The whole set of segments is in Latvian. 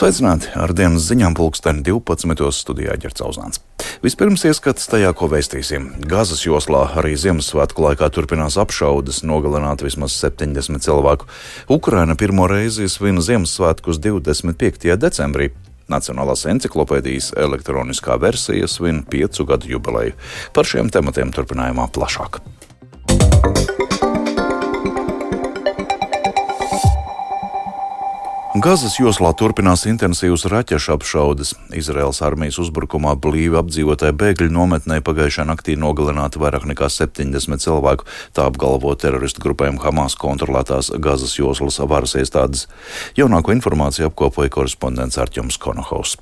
Sveicināti ar dienas ziņām pulksteni 12. studijā ģērts Auzāns. Vispirms ieskats tajā, ko vēstīsim. Gazas joslā arī Ziemassvētku laikā turpinās apšaudas, nogalināt vismaz 70 cilvēku. Ukraina pirmo reizi svin Ziemassvētkus 25. decembrī. Nacionālās encyklopēdijas elektroniskā versija svin piecu gadu jubileju. Par šiem tematiem turpinājumā plašāk. Gazas joslā turpinās intensīvas raķešu apšaudes. Izraels armijas uzbrukumā blīvi apdzīvotāji bēgļu nometnē pagājušā naktī nogalināti vairāk nekā 70 cilvēku, tā apgalvo teroristu grupējuma Hamas kontrolētās Gazas joslas varas iestādes. Jaunāko informāciju apkopoja korespondents Arķums Konohaus.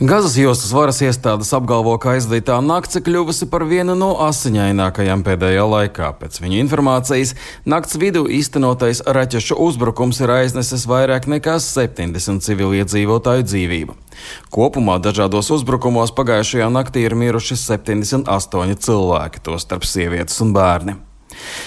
Gazas jostas varas iestādes apgalvo, ka aizvadītā nakts kļuvusi par vienu no asiņainākajām pēdējā laikā. Pēc viņu informācijas, nakts vidū īstenotais raķešu uzbrukums ir aiznesis vairāk nekā 70 civiliedzīvotāju dzīvību. Kopumā dažādos uzbrukumos pagājušajā naktī ir miruši 78 cilvēki, tostarp sievietes un bērni.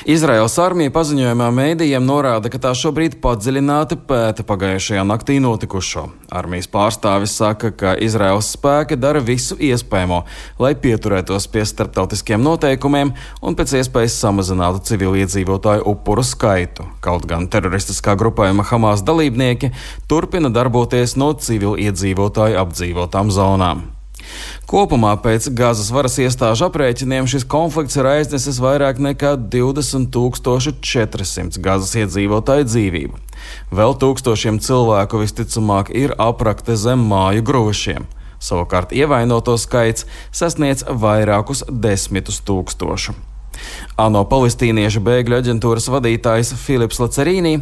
Izraels armija paziņojumā mēdījiem norāda, ka tā šobrīd padziļināti pēta pagājušajā naktī notikušo. Armijas pārstāvis saka, ka Izraels spēki dara visu iespējamo, lai pieturētos pie starptautiskiem noteikumiem un pēc iespējas samazinātu civiliedzīvotāju upuru skaitu. Kaut gan teroristiskā grupējuma Hamas dalībnieki turpina darboties no civiliedzīvotāju apdzīvotām zonām. Kopumā pēc Gazas varas iestāžu aprēķiniem šis konflikts ir aiznesis vairāk nekā 20,400 Gazas iedzīvotāju dzīvību. Vēl tūkstošiem cilvēku visticamāk ir aprakti zem māju grošiem. Savukārt ievainoto skaits sasniedz vairākus desmitus tūkstošu. ANO palestīniešu bēgļu aģentūras vadītājs Filips Lacerīnī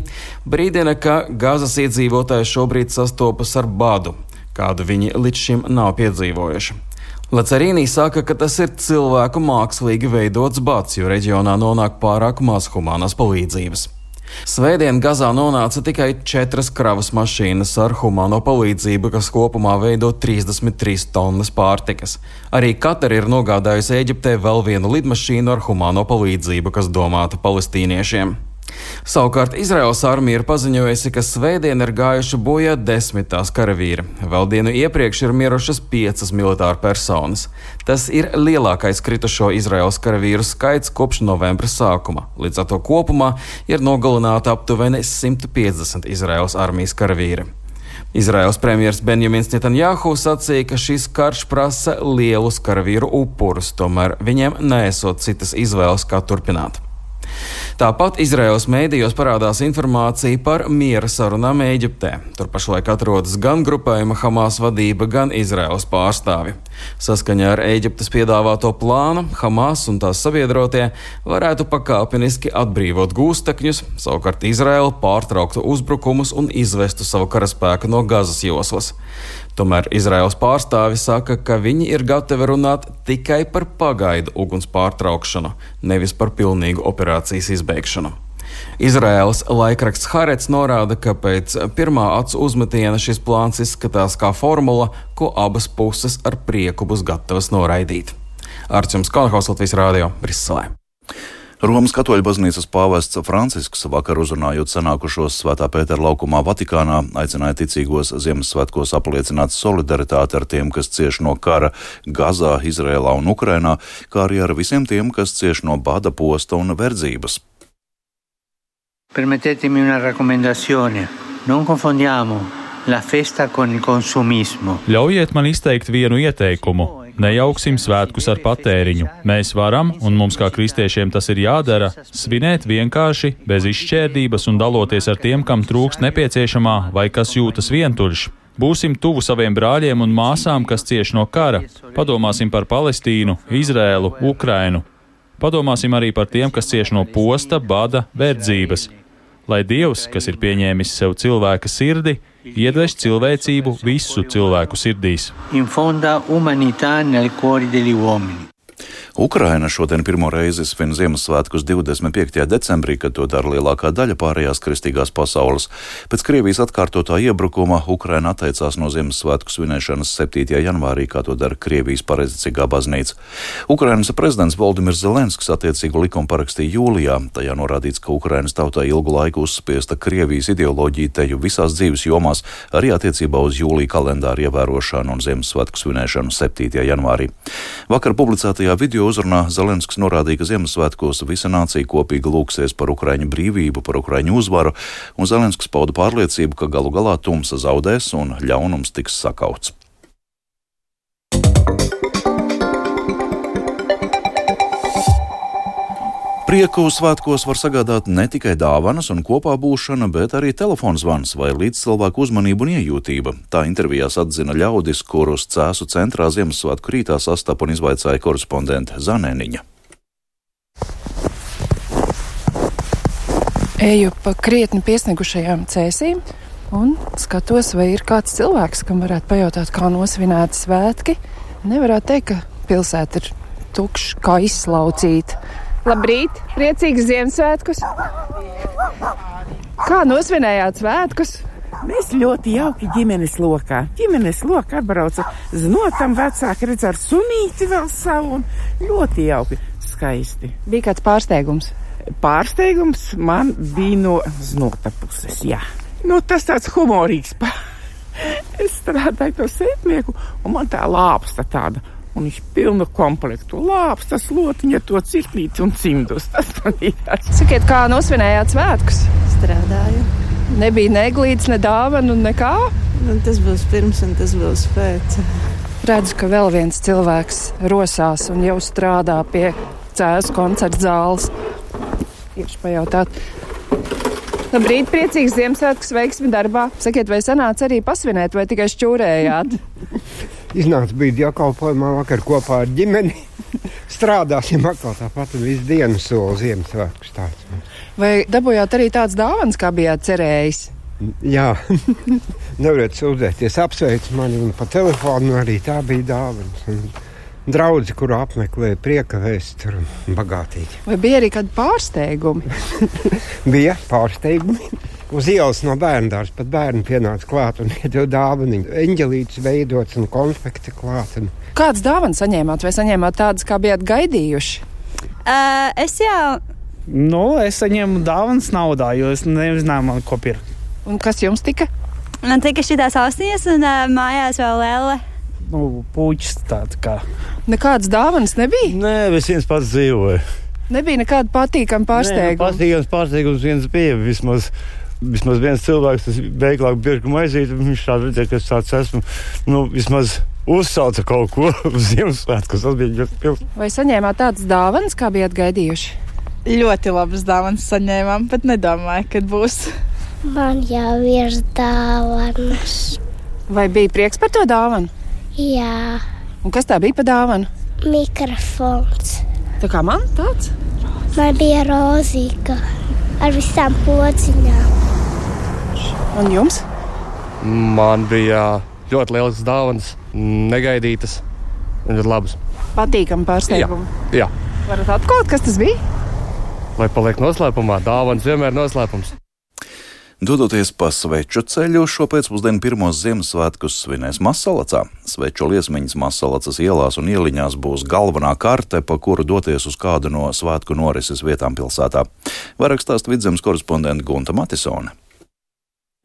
brīdina, ka Gazas iedzīvotāji šobrīd sastopas ar badu, kādu viņi līdz šim nav piedzīvojuši. Lacerīnī saka, ka tas ir cilvēku mākslīgi veidots bats, jo reģionā nonāk pārāk maz humanās palīdzības. Svētdien Gazā nonāca tikai četras kravas mašīnas ar humāno palīdzību, kas kopumā veido 33 tonnas pārtikas. Arī Katara ir nogādājusi Eģiptē vēl vienu lidmašīnu ar humāno palīdzību, kas domāta palestīniešiem. Savukārt Izraels armija ir paziņojusi, ka svētdien ir gājuši bojā desmitās karavīri. Vēl dienu iepriekš ir mirušas piecas militāra personas. Tas ir lielākais kritušo Izraels karavīru skaits kopš novembra sākuma. Līdz ar to kopumā ir nogalināti aptuveni 150 Izraels armijas karavīri. Izraels premjerministrs Benjamins Netanjahu sacīja, ka šis karš prasa lielus karavīru upurus, tomēr viņiem nesot citas izvēles, kā turpināt. Tāpat Izraels mēdījos parādās informācija par miera sarunām Eģiptē. Tur pašlaik atrodas gan grupējuma Hamas vadība, gan Izraels pārstāvi. Saskaņā ar Eģiptes piedāvāto plānu Hamas un tās sabiedrotie varētu pakāpeniski atbrīvot gūstekņus, savukārt Izraela pārtrauktu uzbrukumus un izvestu savu karaspēku no Gazas joslas. Tomēr Izraels pārstāvi saka, ka viņi ir gatavi runāt tikai par pagaidu uguns pārtraukšanu, nevis par pilnīgu operācijas izbeigšanu. Izraēlas laikraksts Harets norāda, ka pēc pirmā acu uzmetiena šis plāns izskatās kā formula, ko abas puses ar prieku būs gatavas noraidīt. Arčuns Kalhaus Latvijas Rādio Briselē. Romas katoļu baznīcas pāvests Francisks vakar uzrunājot sanākušos Svētā Pētera laukumā Vatikānā, aicināja ticīgos Ziemassvētkos apliecināt solidaritāti ar tiem, kas cieš no kara Gazā, Izrēlā un Ukrainā, kā arī ar visiem tiem, kas cieš no bada, posta un verdzības. Permettetemi una raccomandazione. Non confondiamo la festa con il consumismo. Ļaujiet man izteikt vienu ieteikumu. Nejauksim svētkus ar patēriņu. Mēs varam, un mums kā kristiešiem tas ir jādara, svinēt vienkārši, bez izšķērdības un daloties ar tiem, kam trūkst nepieciešamā vai kas jūtas vientuļš. Būsim tuvu saviem brāļiem un māsām, kas cieš no kara. Padomāsim par Palestīnu, Izrēlu, Ukrainu. Padomāsim arī par tiem, kas cieš no posta, bada, verdzības. Lai Dievs, kas ir pieņēmis sev cilvēka sirdi, iedvež cilvēcību visu cilvēku sirdīs. Ukraina šodien pirmo reizi svin Ziemassvētkus 25. decembrī, kad to dara lielākā daļa pārējās kristīgās pasaules. Pēc Krievijas atkārtotā iebrukuma Ukraina atteicās no Ziemassvētku svinēšanas 7. janvārī, kā to dara Krievijas pareizticīgā baznīca. Ukrainas prezidents Valdimirs Zelenskis attiecīgu likumu parakstīja jūlijā. Tajā norādīts, ka Ukrainas tautai ilgu laiku uzspiesta Krievijas ideoloģija teju visās dzīves jomās, arī attiecībā uz jūlija kalendāru ievērošanu un Ziemassvētku svinēšanu 7. janvārī. Vakar publicētajā video uzrunā Zelenskis norādīja, ka Ziemassvētkos visa nācija kopīgi lūksies par Ukraiņu brīvību, par Ukraiņu uzvaru, un Zelenskis pauda pārliecību, ka galu galā tumsa zaudēs un ļaunums tiks sakauts. Prieku svētkos var sagādāt ne tikai dāvanas un kopā būšana, bet arī telefons zvans vai līdzcilvēku uzmanība un iejūtība. Tā intervijās atzina ļaudis, kurus cēsu centrā Ziemassvētku rītā sastapa un izvaicāja korespondente Zanēniņa. Eju pa krietni piesniegušajām cēsīm un skatos, vai ir kāds cilvēks, kam varētu pajautāt, kā nosvinēti svētki. Nevarētu teikt, ka pilsēta ir tukša, kā izslaucīta. Labrīt, priecīgs Ziemassvētkus! Kā nosvinējāt svētkus? Mēs ļoti jauki ģimenes lokā. Ģimenes lokā atbrauca znotam vecāki, redz ar sunīti vēl savu un ļoti jauki, skaisti. Bija kāds pārsteigums? Pārsteigums man bija no znota puses, jā. Nu, tas tāds humorīgs. es strādāju to sētnieku, un man tā lāpsta tāda un viņš pilnu komplektu lāpstas, lotiņa, to cirklīti un cimdus. Tas man ir tas. Sakiet, kā nosvinējāt svētkus? Strādāju. Nebija neglīts, ne dāvana, nekā? Nu, tas būs pirms un tas būs pēc. Redzu, ka vēl viens cilvēks rosās un jau strādā pie cēlus koncerta zāles. Tieši pajautāt. Labrīt, priecīgs Ziemassvētkus, veiksmi darbā. Sakiet, vai sanāca arī pasvinēt, vai tikai šķūrējāt? iznāca brīdī apkalpojumā vakar kopā ar ģimeni. Strādāsim atkal tāpat visu dienu soli Ziemassvētkus tāds. Vai dabūjāt arī tāds dāvans, kā bijāt cerējis? Jā, nevariet sūdzēties, apsveic mani un pa telefonu arī tā bija dāvana. Draudzi, kuru apmeklēja prieka vēsture bagātīgi. Vai bija arī kādi pārsteigumi? bija pārsteigumi. Uz ielas no bērna dārza pat bērni pienāca klāt un iedeva dāvanu. Eņģelītis veidots un konfekti klāt. Un... Kādas dāvanas saņēmāt vai saņēmāt tādas, kā bijāt gaidījuši? Uh, es jau. Nu, es saņēmu dāvanas naudā, jo es nezināju, ko pirkt. Un kas jums tika? Man tika šīs austiņas, un uh, mājās vēl lēle. Nu, puķis tāds kā. Nekādas dāvanas nebija? Nē, viens pats dzīvoju. Nebija nekāda patīkama pārsteiguma. Nē, patīkams pārsteigums viens bija vismaz vismaz viens cilvēks, tas veiklāk birku maizīti, viņš šādi redzēja, ka es tāds esmu, nu, vismaz uzsauca kaut ko uz Ziemassvētku, tas bija ļoti pils. Vai saņēmāt tādas dāvanas, kā bijat gaidījuši? Ļoti labas dāvanas saņēmām, bet nedomāju, kad būs. Man jau ir dāvanas. Vai bija prieks par to dāvanu? Jā. Un kas tā bija pa dāvanu? Mikrofons. Tā kā man tāds? Man bija rozīga ar visām pociņām. Un jums? Man bija ļoti liels dāvāns, negaidītas un ļoti labas. Patīkami pārsteigumi. Jā, jā. Varat atklāt, kas tas bija? Lai paliek noslēpumā, dāvāns vienmēr ir noslēpums. Dodoties pa sveču ceļu, šo pēcpusdienu pirmos Ziemassvētkus svinēs Masalacā. Sveču liesmiņas Masalacas ielās un ieliņās būs galvenā karte, pa kuru doties uz kādu no svētku norises vietām pilsētā. Vairāk stāst vidzemes korespondente Gunta Matisone.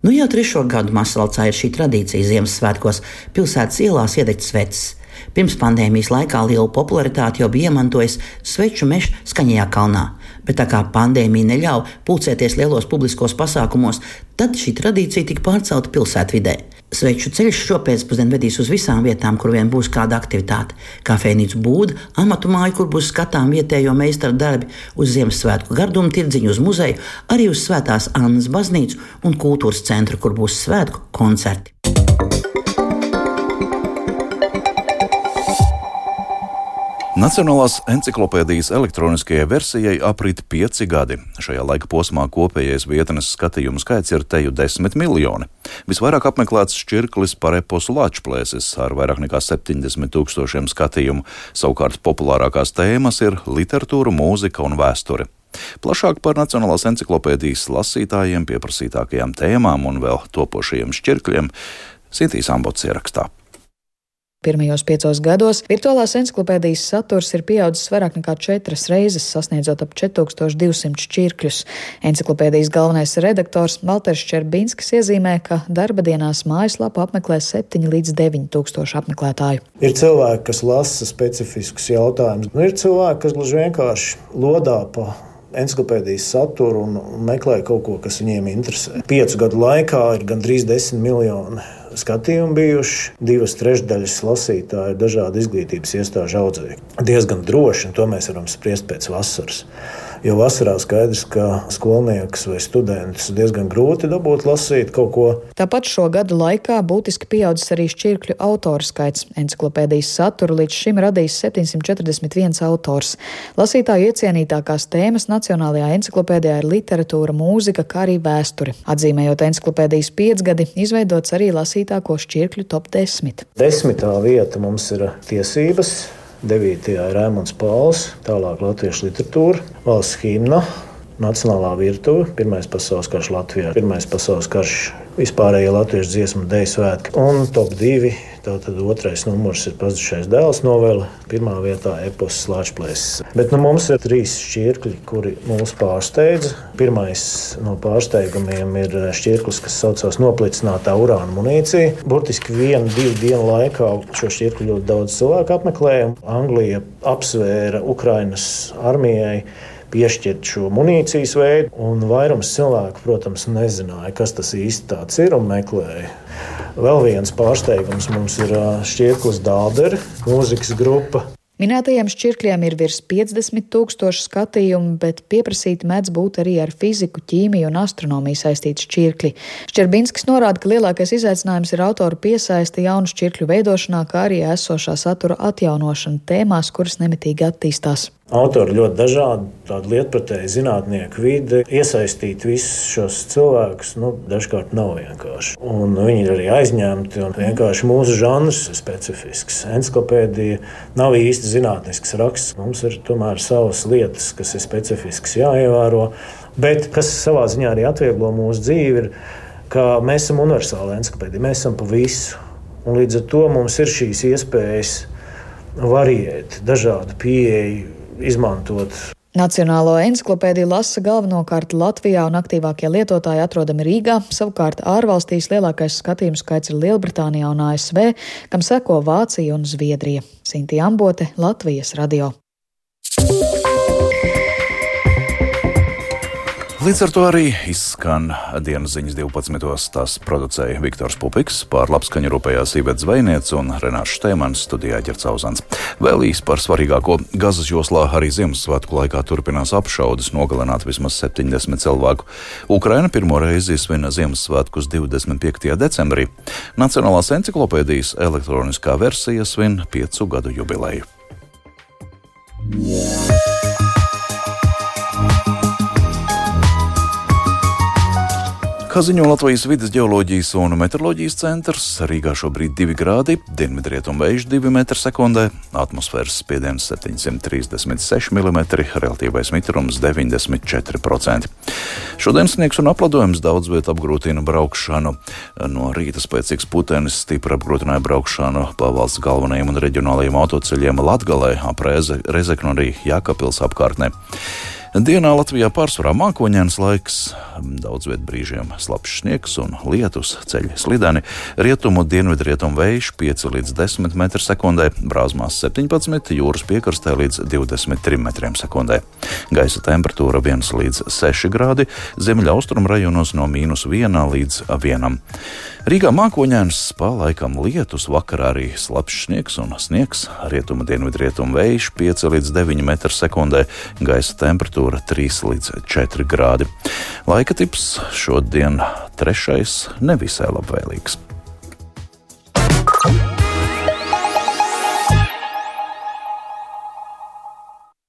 Nu jau trešo gadu Masalacā ir šī tradīcija Ziemassvētkos pilsētas ielās iedegt sveces. Pirms pandēmijas laikā lielu popularitāti jau bija iemantojis sveču mežs skaņajā kalnā, bet tā kā pandēmija neļāva pulcēties lielos publiskos pasākumos, tad šī tradīcija tika pārcelta pilsētvidē. Sveču ceļš šopēcpusdien vedīs uz visām vietām, kur vien būs kāda aktivitāte. Kafejnīcu būda, amatu māju, kur būs skatām vietējo meistaru darbi, uz Ziemassvētku gardumu tirdziņu, uz muzeju, arī uz Svētās Annas baznīcu un kultūras centru, kur būs svētku koncerti. Nacionālās encyklopēdijas elektroniskajai versijai aprit pieci gadi. Šajā laika posmā kopējais vietnes skatījumu skaits ir teju desmit miljoni. Visvairāk apmeklēts šķirklis par eposu Lačplēsis ar vairāk nekā 70 tūkstošiem skatījumu. Savukārt populārākās tēmas ir literatūra, mūzika un vēsture. Plašāk par Nacionālās encyklopēdijas lasītājiem, pieprasītākajām tēmām un vēl topošajiem šķirkļiem Sintīs Ambots ierakstā. Pirmajos piecos gados virtuālās encyklopēdijas saturs ir pieaudzis vairāk nekā četras reizes, sasniedzot ap 4200 šķirkļus. Encyklopēdijas galvenais redaktors Valters Čerbinskis iezīmē, ka darba dienās mājaslapu apmeklē 7 līdz 9 tūkstoši apmeklētāju. Ir cilvēki, kas lasa specifiskus jautājumus, nu, ir cilvēki, kas gluži vienkārši lodā pa encyklopēdijas saturu un meklē kaut ko, kas viņiem interesē. Piecu gadu laikā ir gandrīz 10 miljoni skatījumi bijuši. Divas trešdaļas lasītāji ir dažādu izglītības iestāžu audzēji. Diezgan droši, un to mēs varam spriest pēc vasaras. Jo vasarā skaidrs, ka skolnieks vai students diezgan grūti dabūt lasīt kaut ko. Tāpat šo gadu laikā būtiski pieaudzis arī šķirkļu autoru skaits. Encyklopēdijas saturu līdz šim radījis 741 autors. Lasītāju iecienītākās tēmas Nacionālajā encyklopēdijā ir literatūra, mūzika, kā arī vēsture. Atzīmējot encyklopēdijas piecgadi, izveidots arī lasītāko šķirkļu top 10. Desmitā vieta mums ir tiesības 9. ir Rēmons Pauls, tālāk latviešu literatūra, valsts himna, nacionālā virtuve, Pirmais pasaules karš Latvijā, Pirmais pasaules karš vispārējie latviešu dziesmu dēļ svētki un top 2. Tātad otrais numurs ir pazudušais dēls novela, pirmā vietā epos slāņplēsis. Bet nu, mums ir trīs šķirkļi, kuri mūs pārsteidz. Pirmais no pārsteigumiem ir šķirklis, kas saucās noplicinātā urāna munīcija. Burtiski vienu, divu dienu laikā šo šķirkli ļoti daudz cilvēku apmeklēja. Anglija apsvēra Ukrainas armijai piešķirt šo munīcijas veidu. Un vairums cilvēku, protams, nezināja, kas tas īsti ir un meklēja. Vēl viens pārsteigums mums ir Šķirklis Dārdera mūzikas grupa. Minētajiem šķirkļiem ir virs 50 tūkstoši skatījumu, bet pieprasīti mēdz būt arī ar fiziku, ķīmiju un astronomiju saistīti šķirkļi. Šķerbinskis norāda, ka lielākais izaicinājums ir autoru piesaiste jaunu šķirkļu veidošanā, kā arī esošā satura atjaunošana tēmās, kuras nemitīgi attīstās. Autori ļoti dažādi, tādi lietpratēji zinātnieki, vide, iesaistīt visus šos cilvēkus, nu, dažkārt nav vienkārši. Un viņi ir arī aizņemti, vienkārši mūsu žanrs ir specifisks. Encyklopēdija nav īsti zinātnisks raksts. Mums ir tomēr savas lietas, kas ir specifiskas jāievēro, bet kas savā ziņā arī atvieglo mūsu dzīvi, ir, ka mēs esam universāli encyklopēdija, mēs esam pa visu. Un līdz ar to mums ir šīs iespējas variēt, dažādu pieeju izmantot. Nacionālo encyklopēdiju lasa galvenokārt Latvijā, un aktīvākie lietotāji atrodami Rīgā. Savukārt ārvalstīs lielākais skatījumu skaits ir Lielbritānijā un ASV, kam seko Vācija un Zviedrija. Sinti Ambote, Latvijas radio. Līdz ar to arī izskan dienas ziņas 12. Tās producēja Viktors Pupiks, pār labskaņu rūpējās Ivets Zvejniec un Renārs Štēmans studijā Ģercauzans. Vēl īs par svarīgāko Gazas joslā arī Ziemassvētku laikā turpinās apšaudas, nogalināt vismaz 70 cilvēku. Ukraina pirmo reizi svina Ziemassvētkus 25. decembrī. Nacionālās encyklopēdijas elektroniskā versija svin piecu gadu jubileju. Yeah. Kā ziņo Latvijas vidas geoloģijas un meteoroloģijas centrs, Rīgā šobrīd 2 grādi, dienvidrietumu vējš 2 m2, atmosfēras spiediens 736 mm, relatīvais mitrums 94%. Šodien sniegs un apladojums daudz vietā apgrūtina braukšanu. No rīta spēcīgs putenis stipri apgrūtināja braukšanu pa valsts galvenajiem un reģionālajiem autoceļiem Latgalē, ap Rezeknu arī Jākapils apkārtnē. Dienā Latvijā pārsvarā mākoņdienas laiks, daudz vietā brīžiem slapjš sniegs un lietus, ceļi slideni, rietumu dienvidrietumu vējš 5 līdz 10 m2, brāzmās 17, jūras piekrastē līdz 23 m2. Gaisa temperatūra 1 līdz 6 grādi, ziemeļaustrumu rajonos no mīnus 1 līdz 1. Rīgā mākoņdienas pa laikam lietus, vakarā arī slapjš sniegs un sniegs, rietumu dienvidrietumu vējš 5 līdz 9 m2, gaisa temperatūra temperatūra 3 līdz 4 grādi. Laika tips šodien trešais nevisai labvēlīgs.